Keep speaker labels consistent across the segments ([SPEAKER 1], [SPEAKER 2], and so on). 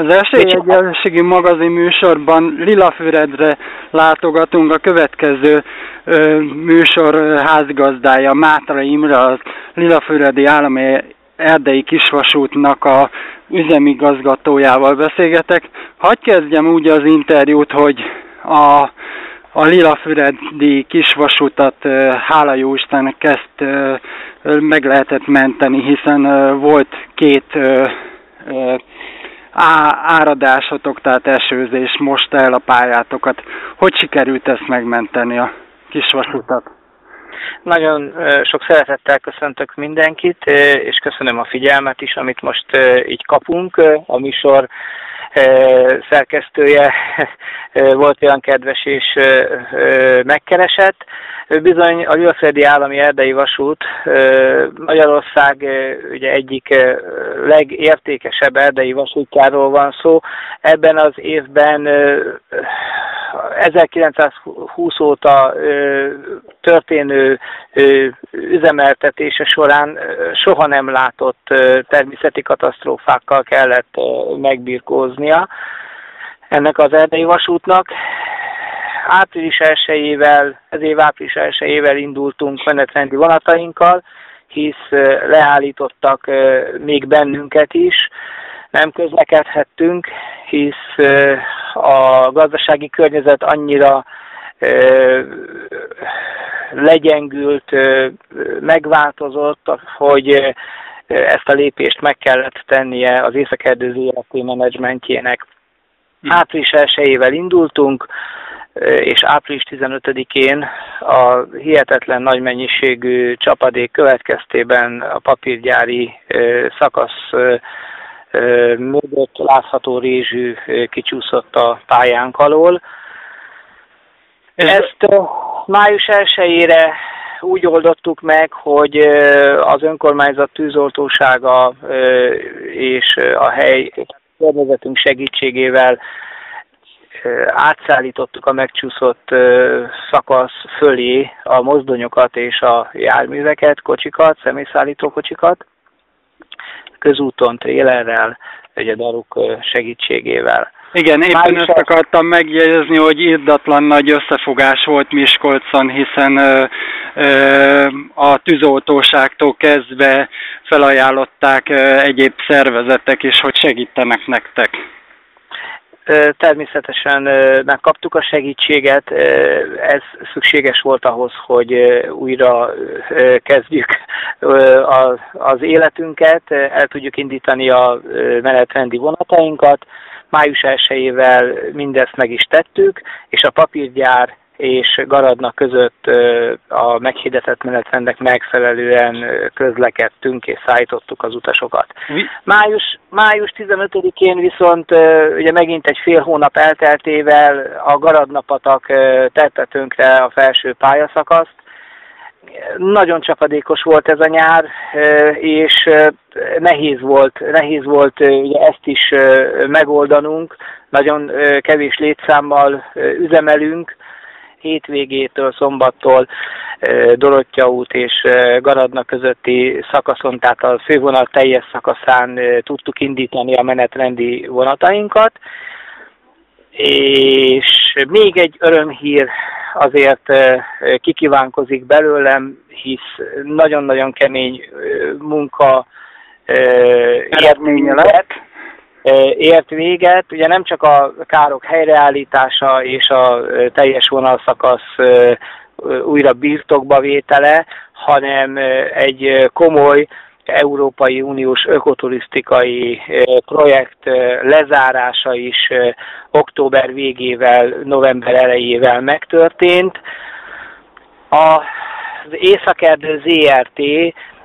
[SPEAKER 1] Az esélyegyenlőségi magazin műsorban Lilafüredre látogatunk a következő ö, műsor házigazdája Mátra Imre, az Lilafüredi Állami Erdei Kisvasútnak a üzemigazgatójával beszélgetek. Hadd kezdjem úgy az interjút, hogy a, a Lilafüredi kisvasutat hála jó Istennek ezt meg lehetett menteni, hiszen volt két áradásotok, tehát esőzés, most el a pályátokat. Hogy sikerült ezt megmenteni a kisvasutat?
[SPEAKER 2] Nagyon sok szeretettel köszöntök mindenkit, és köszönöm a figyelmet is, amit most így kapunk. A műsor szerkesztője volt olyan kedves és megkeresett. Bizony a Gyulföldi Állami Erdei Vasút Magyarország ugye egyik legértékesebb erdei vasútjáról van szó. Ebben az évben 1920 óta történő üzemeltetése során soha nem látott természeti katasztrófákkal kellett megbirkóznia ennek az erdei vasútnak. Április 1-ével, ez év április 1-ével indultunk menetrendi vonatainkkal, hisz leállítottak még bennünket is, nem közlekedhettünk, hisz a gazdasági környezet annyira legyengült, megváltozott, hogy ezt a lépést meg kellett tennie az Északerdő ZRT menedzsmentjének. Hm. Április 1 indultunk, és április 15-én a hihetetlen nagy mennyiségű csapadék következtében a papírgyári szakasz mögött látható rézsű kicsúszott a pályánk alól. Ezt május 1-ére úgy oldottuk meg, hogy az önkormányzat tűzoltósága és a hely környezetünk segítségével átszállítottuk a megcsúszott szakasz fölé a mozdonyokat és a járműveket, kocsikat, személyszállító kocsikat, közúton, trélerrel, egy daruk segítségével.
[SPEAKER 1] Igen, éppen ezt akartam megjegyezni, hogy irdatlan nagy összefogás volt Miskolcon, hiszen ö, ö, a tűzoltóságtól kezdve felajánlották ö, egyéb szervezetek is, hogy segítenek nektek.
[SPEAKER 2] Természetesen megkaptuk a segítséget, ez szükséges volt ahhoz, hogy újra kezdjük az életünket, el tudjuk indítani a menetrendi vonatainkat. Május 1-ével mindezt meg is tettük, és a papírgyár és Garadna között a meghirdetett menetrendek megfelelően közlekedtünk és szállítottunk az utasokat. Május, május 15-én viszont ugye megint egy fél hónap elteltével a Garadna patak tette tönkre a felső pályaszakaszt, nagyon csapadékos volt ez a nyár, és nehéz volt, nehéz volt ugye ezt is megoldanunk, nagyon kevés létszámmal üzemelünk, hétvégétől, szombattól Dorottya út és Garadna közötti szakaszon, tehát a fővonal teljes szakaszán tudtuk indítani a menetrendi vonatainkat. És még egy örömhír azért kikívánkozik belőlem, hisz nagyon-nagyon kemény munka eredménye lett ért véget. Ugye nem csak a károk helyreállítása és a teljes vonalszakasz újra birtokba vétele, hanem egy komoly Európai Uniós ökoturisztikai projekt lezárása is október végével, november elejével megtörtént. Az Északerdő ZRT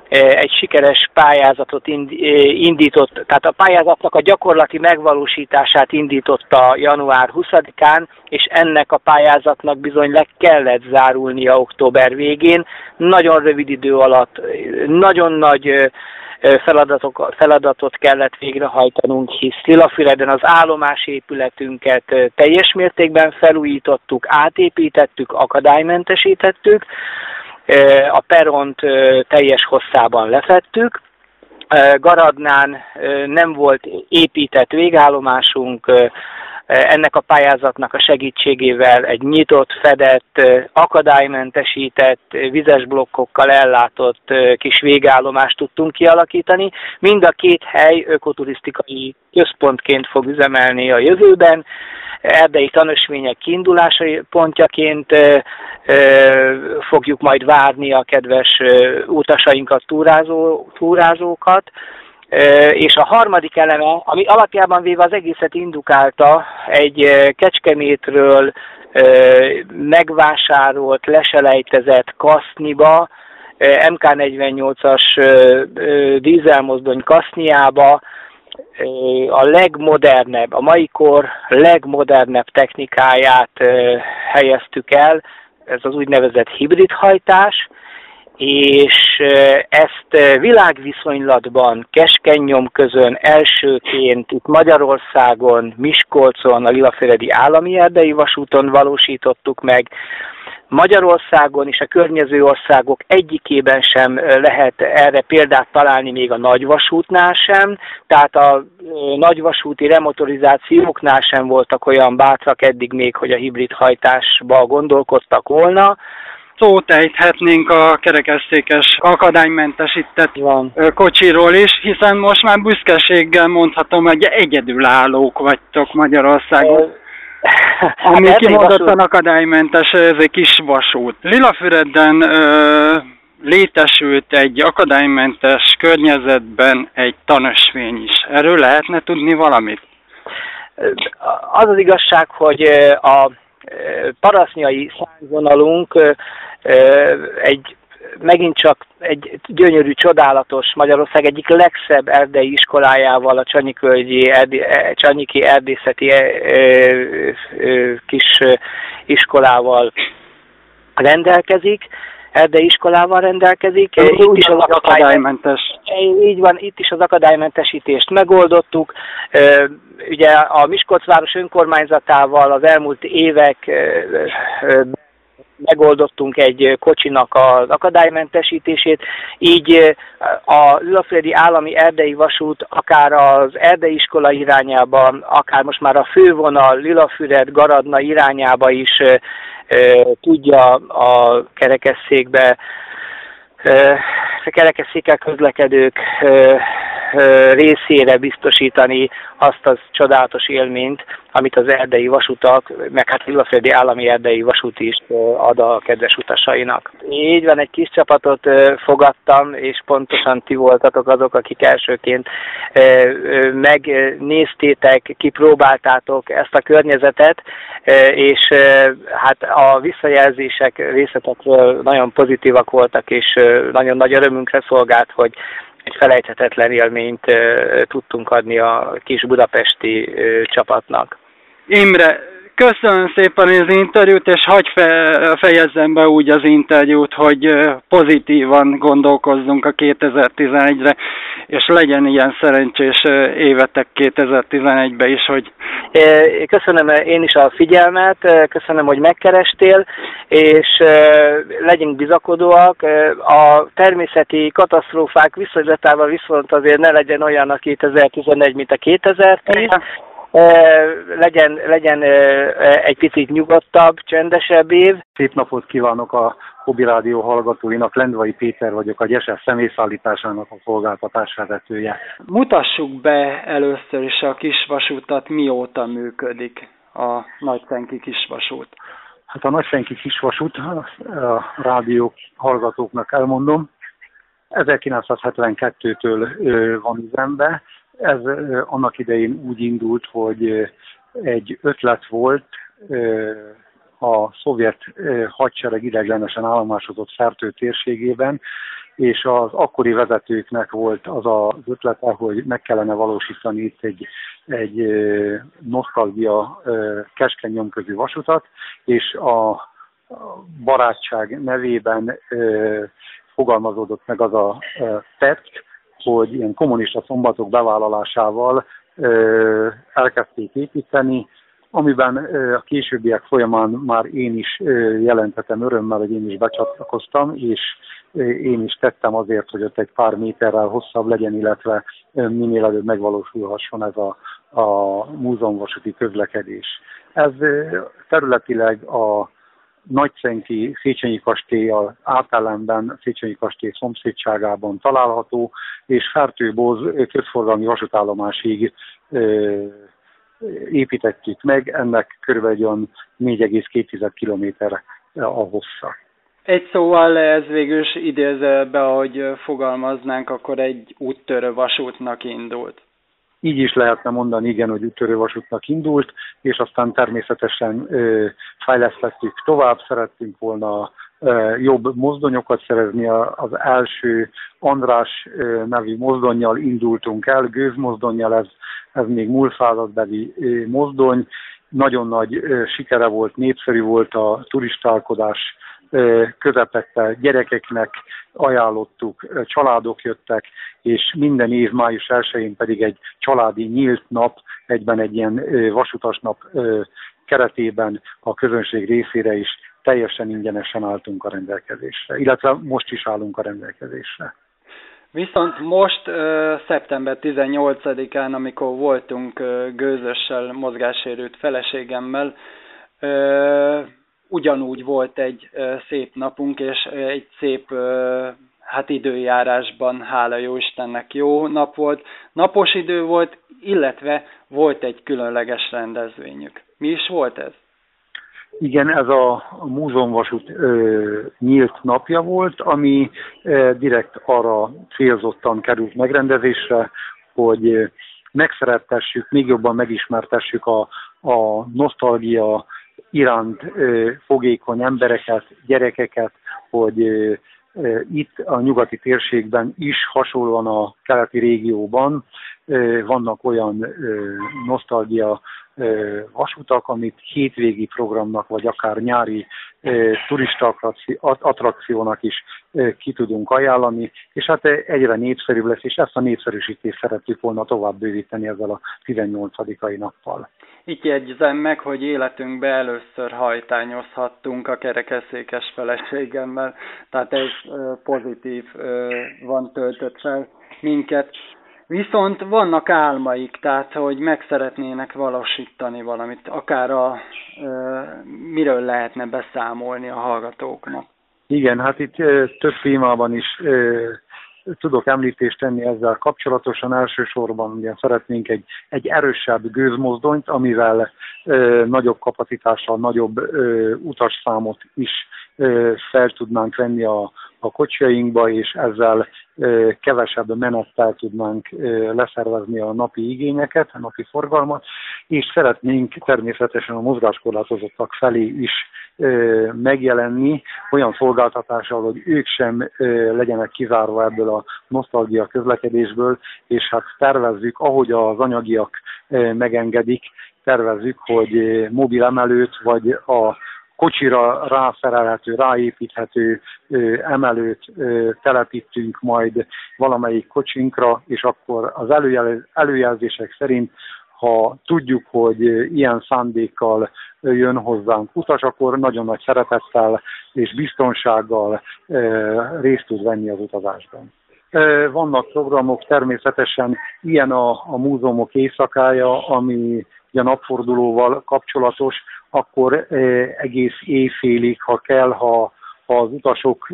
[SPEAKER 2] egy sikeres pályázatot indított, tehát a pályázatnak a gyakorlati megvalósítását indította január 20-án, és ennek a pályázatnak bizony le kellett zárulnia október végén. Nagyon rövid idő alatt, nagyon nagy feladatok, feladatot kellett végrehajtanunk, hisz Lilafüreden az állomásépületünket teljes mértékben felújítottuk, átépítettük, akadálymentesítettük, a peront teljes hosszában lefettük, Garadnán nem volt épített végállomásunk, ennek a pályázatnak a segítségével egy nyitott, fedett, akadálymentesített, vizes blokkokkal ellátott kis végállomást tudtunk kialakítani. Mind a két hely ökoturisztikai központként fog üzemelni a jövőben, erdei tanösvények kiindulási pontjaként fogjuk majd várni a kedves utasainkat, túrázó, túrázókat. És a harmadik eleme, ami alapjában véve az egészet indukálta, egy Kecskemétről megvásárolt, leselejtezett kaszniba, MK48-as dízelmozdony kaszniába, a legmodernebb, a mai kor legmodernebb technikáját helyeztük el, ez az úgynevezett hibridhajtás, és ezt világviszonylatban keskeny közön elsőként itt Magyarországon, Miskolcon, a Lilaféredi Állami Erdei Vasúton valósítottuk meg, Magyarországon és a környező országok egyikében sem lehet erre példát találni, még a nagyvasútnál sem, tehát a nagyvasúti remotorizációknál sem voltak olyan bátrak eddig még, hogy a hibrid hajtásba gondolkodtak volna.
[SPEAKER 1] Szót ejthetnénk a kerekesszékes akadálymentesített Van. kocsiról is, hiszen most már büszkeséggel mondhatom, hogy egyedülállók vagytok Magyarországon. Ami hát kimondottan akadálymentes, ez egy kis vasút. Lilafüreden ö, létesült egy akadálymentes környezetben egy tanösvény is. Erről lehetne tudni valamit?
[SPEAKER 2] Az az igazság, hogy a parasznyai szárvonalunk egy megint csak egy gyönyörű, csodálatos Magyarország egyik legszebb erdei iskolájával, a Csanyikölgyi erdi, e, Csanyiki erdészeti e, kis iskolával rendelkezik, erdei iskolával rendelkezik.
[SPEAKER 1] Itt is az akadálymentes.
[SPEAKER 2] Így van, itt is az akadálymentesítést megoldottuk. Ugye a Miskolcváros önkormányzatával az elmúlt évek megoldottunk egy kocsinak az akadálymentesítését, így a Lilafredi Állami Erdei Vasút akár az erdei iskola irányában, akár most már a fővonal Lilafüred Garadna irányába is tudja a kerekesszékbe kerekesszékkel közlekedők részére biztosítani azt az csodálatos élményt, amit az erdei vasutak, meg hát Villaföldi állami erdei vasút is ad a kedves utasainak. Így van, egy kis csapatot fogadtam, és pontosan ti voltatok azok, akik elsőként megnéztétek, kipróbáltátok ezt a környezetet, és hát a visszajelzések részletekről nagyon pozitívak voltak, és nagyon nagy örömünkre szolgált, hogy egy felejthetetlen élményt tudtunk adni a kis budapesti csapatnak.
[SPEAKER 1] Imre, köszönöm szépen az interjút, és hagyj fe, fejezzem be úgy az interjút, hogy pozitívan gondolkozzunk a 2011-re, és legyen ilyen szerencsés évetek 2011-ben is, hogy...
[SPEAKER 2] Köszönöm én is a figyelmet, köszönöm, hogy megkerestél, és legyünk bizakodóak. A természeti katasztrófák viszonylatával viszont azért ne legyen olyan a 2011, mint a 2010, legyen, legyen egy picit nyugodtabb, csendesebb év.
[SPEAKER 3] Szép napot kívánok a Hobby Rádió hallgatóinak, Lendvai Péter vagyok, a Gyesel személyszállításának a szolgáltatásvezetője.
[SPEAKER 1] Mutassuk be először is a kisvasútat, mióta működik a Nagyszenki kisvasút.
[SPEAKER 3] Hát a Nagyszenki kisvasút, a rádió hallgatóknak elmondom, 1972-től van üzembe, ez annak idején úgy indult, hogy egy ötlet volt a szovjet hadsereg ideglenesen állomásozott Fertő térségében, és az akkori vezetőknek volt az az ötlete, hogy meg kellene valósítani itt egy, egy nosztalgia keskeny nyomközű vasutat, és a barátság nevében fogalmazódott meg az a tett, hogy ilyen kommunista szombatok bevállalásával elkezdték építeni, amiben a későbbiek folyamán már én is jelentetem örömmel, hogy én is becsatlakoztam, és én is tettem azért, hogy ott egy pár méterrel hosszabb legyen, illetve minél előbb megvalósulhasson ez a, a múzeumvasúti közlekedés. Ez területileg a Nagyszenki Széchenyi kastélyal átellenben Széchenyi kastély szomszédságában található, és Fertőboz közforgalmi vasútállomásig építettük meg, ennek kb. 4,2 km a hossza.
[SPEAKER 1] Egy szóval ez végül is idézőbe, ahogy fogalmaznánk, akkor egy úttörő vasútnak indult.
[SPEAKER 3] Így is lehetne mondani, igen, hogy úttörő vasútnak indult, és aztán természetesen fejlesztettük tovább, szerettünk volna jobb mozdonyokat szerezni. Az első András nevű mozdonyjal indultunk el, gőzmozdonyjal, ez, ez még múlt századbeli mozdony, nagyon nagy sikere volt, népszerű volt a turistálkodás közepette gyerekeknek ajánlottuk, családok jöttek, és minden év május 1-én pedig egy családi nyílt nap, egyben egy ilyen vasutas nap keretében a közönség részére is teljesen ingyenesen álltunk a rendelkezésre, illetve most is állunk a rendelkezésre.
[SPEAKER 1] Viszont most szeptember 18-án, amikor voltunk gőzössel, mozgássérült feleségemmel, ugyanúgy volt egy szép napunk, és egy szép hát időjárásban, hála jó Istennek jó nap volt, napos idő volt, illetve volt egy különleges rendezvényük. Mi is volt ez?
[SPEAKER 3] Igen, ez a, múzeumvasút nyílt napja volt, ami ö, direkt arra célzottan került megrendezésre, hogy megszerettessük, még jobban megismertessük a, a nosztalgia iránt fogékony embereket, gyerekeket, hogy itt a nyugati térségben is, hasonlóan a keleti régióban vannak olyan nosztalgia vasutak, amit hétvégi programnak, vagy akár nyári turista attrakciónak is ki tudunk ajánlani, és hát egyre népszerűbb lesz, és ezt a népszerűsítést szeretjük volna tovább bővíteni ezzel a 18. nappal.
[SPEAKER 1] Itt jegyzem meg, hogy életünkben először hajtányozhattunk a kerekeszékes feleségemmel, tehát ez pozitív van töltött fel minket. Viszont vannak álmaik, tehát hogy meg szeretnének valósítani valamit, akár a, miről lehetne beszámolni a hallgatóknak.
[SPEAKER 3] Igen, hát itt több témában is tudok említést tenni ezzel kapcsolatosan. Elsősorban ugye szeretnénk egy, egy erősebb gőzmozdonyt, amivel ö, nagyobb kapacitással, nagyobb ö, utasszámot is ö, fel tudnánk venni a, a kocsiainkba, és ezzel kevesebb menettel tudnánk leszervezni a napi igényeket, a napi forgalmat, és szeretnénk természetesen a mozgáskorlátozottak felé is megjelenni olyan szolgáltatással, hogy ők sem legyenek kizárva ebből a nosztalgia közlekedésből, és hát tervezzük, ahogy az anyagiak megengedik, tervezzük, hogy mobil emelőt, vagy a kocsira rászerelhető, ráépíthető emelőt telepítünk majd valamelyik kocsinkra, és akkor az előjelzések szerint ha tudjuk, hogy ilyen szándékkal jön hozzánk utas, akkor nagyon nagy szeretettel és biztonsággal részt tud venni az utazásban. Vannak programok, természetesen ilyen a, a múzeumok éjszakája, ami a napfordulóval kapcsolatos, akkor egész éjfélig, ha kell, ha, ha az utasok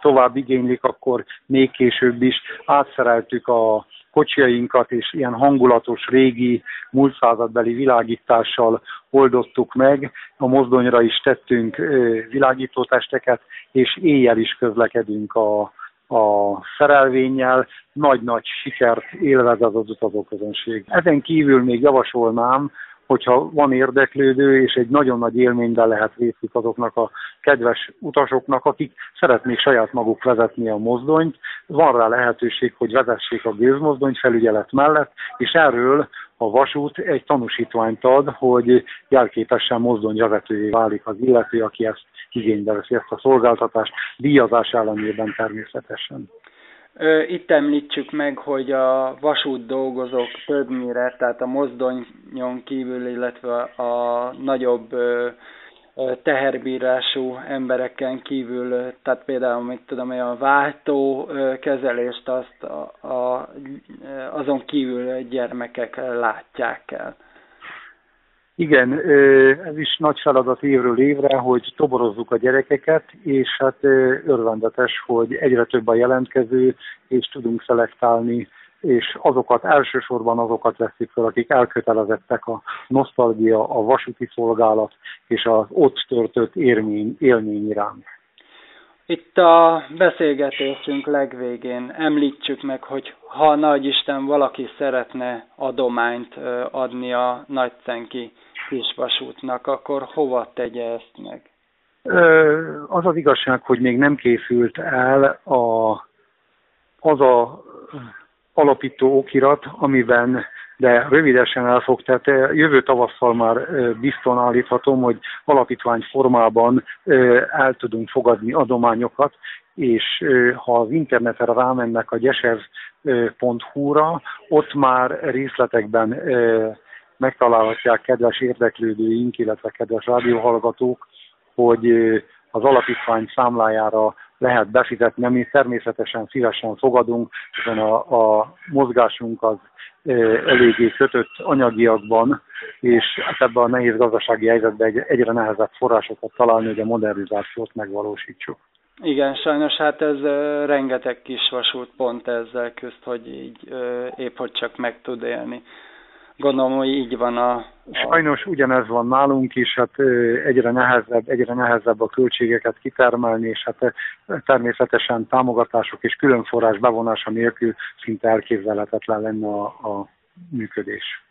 [SPEAKER 3] tovább igénylik, akkor még később is átszereltük a kocsiainkat, és ilyen hangulatos, régi, múlt századbeli világítással oldottuk meg. A mozdonyra is tettünk világítótesteket, és éjjel is közlekedünk a, a szerelvénnyel, nagy-nagy sikert élvez az az utazóközönség. Ezen kívül még javasolnám, hogyha van érdeklődő, és egy nagyon nagy élményben lehet részük azoknak a kedves utasoknak, akik szeretnék saját maguk vezetni a mozdonyt. Van rá lehetőség, hogy vezessék a gőzmozdony felügyelet mellett, és erről a vasút egy tanúsítványt ad, hogy jelképesen mozdonyvezetőjé válik az illető, aki ezt igénybe veszi ezt a szolgáltatást, díjazás ellenében természetesen.
[SPEAKER 1] Itt említsük meg, hogy a vasút dolgozók többnyire, tehát a mozdonyon kívül, illetve a nagyobb teherbírású embereken kívül, tehát például, mit tudom, a váltó kezelést azt a, a, azon kívül gyermekek látják el.
[SPEAKER 3] Igen, ez is nagy feladat évről évre, hogy toborozzuk a gyerekeket, és hát örvendetes, hogy egyre több a jelentkező, és tudunk szelektálni és azokat elsősorban azokat veszik fel, akik elkötelezettek a nosztalgia, a vasúti szolgálat és az ott törtött élmény, élmény iránt.
[SPEAKER 1] Itt a beszélgetésünk legvégén említsük meg, hogy ha Nagy Isten valaki szeretne adományt adni a Nagyszenki kisvasútnak, akkor hova tegye ezt meg?
[SPEAKER 3] Az az igazság, hogy még nem készült el a, az a alapító okirat, amiben de rövidesen el fog, tehát jövő tavasszal már bizton állíthatom, hogy alapítvány formában el tudunk fogadni adományokat, és ha az internetre rámennek a gyesev.hu-ra, ott már részletekben megtalálhatják kedves érdeklődőink, illetve kedves rádióhallgatók, hogy az alapítvány számlájára lehet befizetni, ami természetesen szívesen fogadunk, hiszen a, a mozgásunk az eléggé kötött anyagiakban, és hát ebben a nehéz gazdasági helyzetben egyre nehezebb forrásokat találni, hogy a modernizációt megvalósítsuk.
[SPEAKER 1] Igen, sajnos hát ez rengeteg kis vasút pont ezzel közt, hogy így épp hogy csak meg tud élni. Gondolom, hogy így van a, a...
[SPEAKER 3] Sajnos ugyanez van nálunk is, hát egyre nehezebb, egyre nehezebb a költségeket kitermelni, és hát természetesen támogatások és külön forrás bevonása nélkül szinte elképzelhetetlen lenne a, a működés.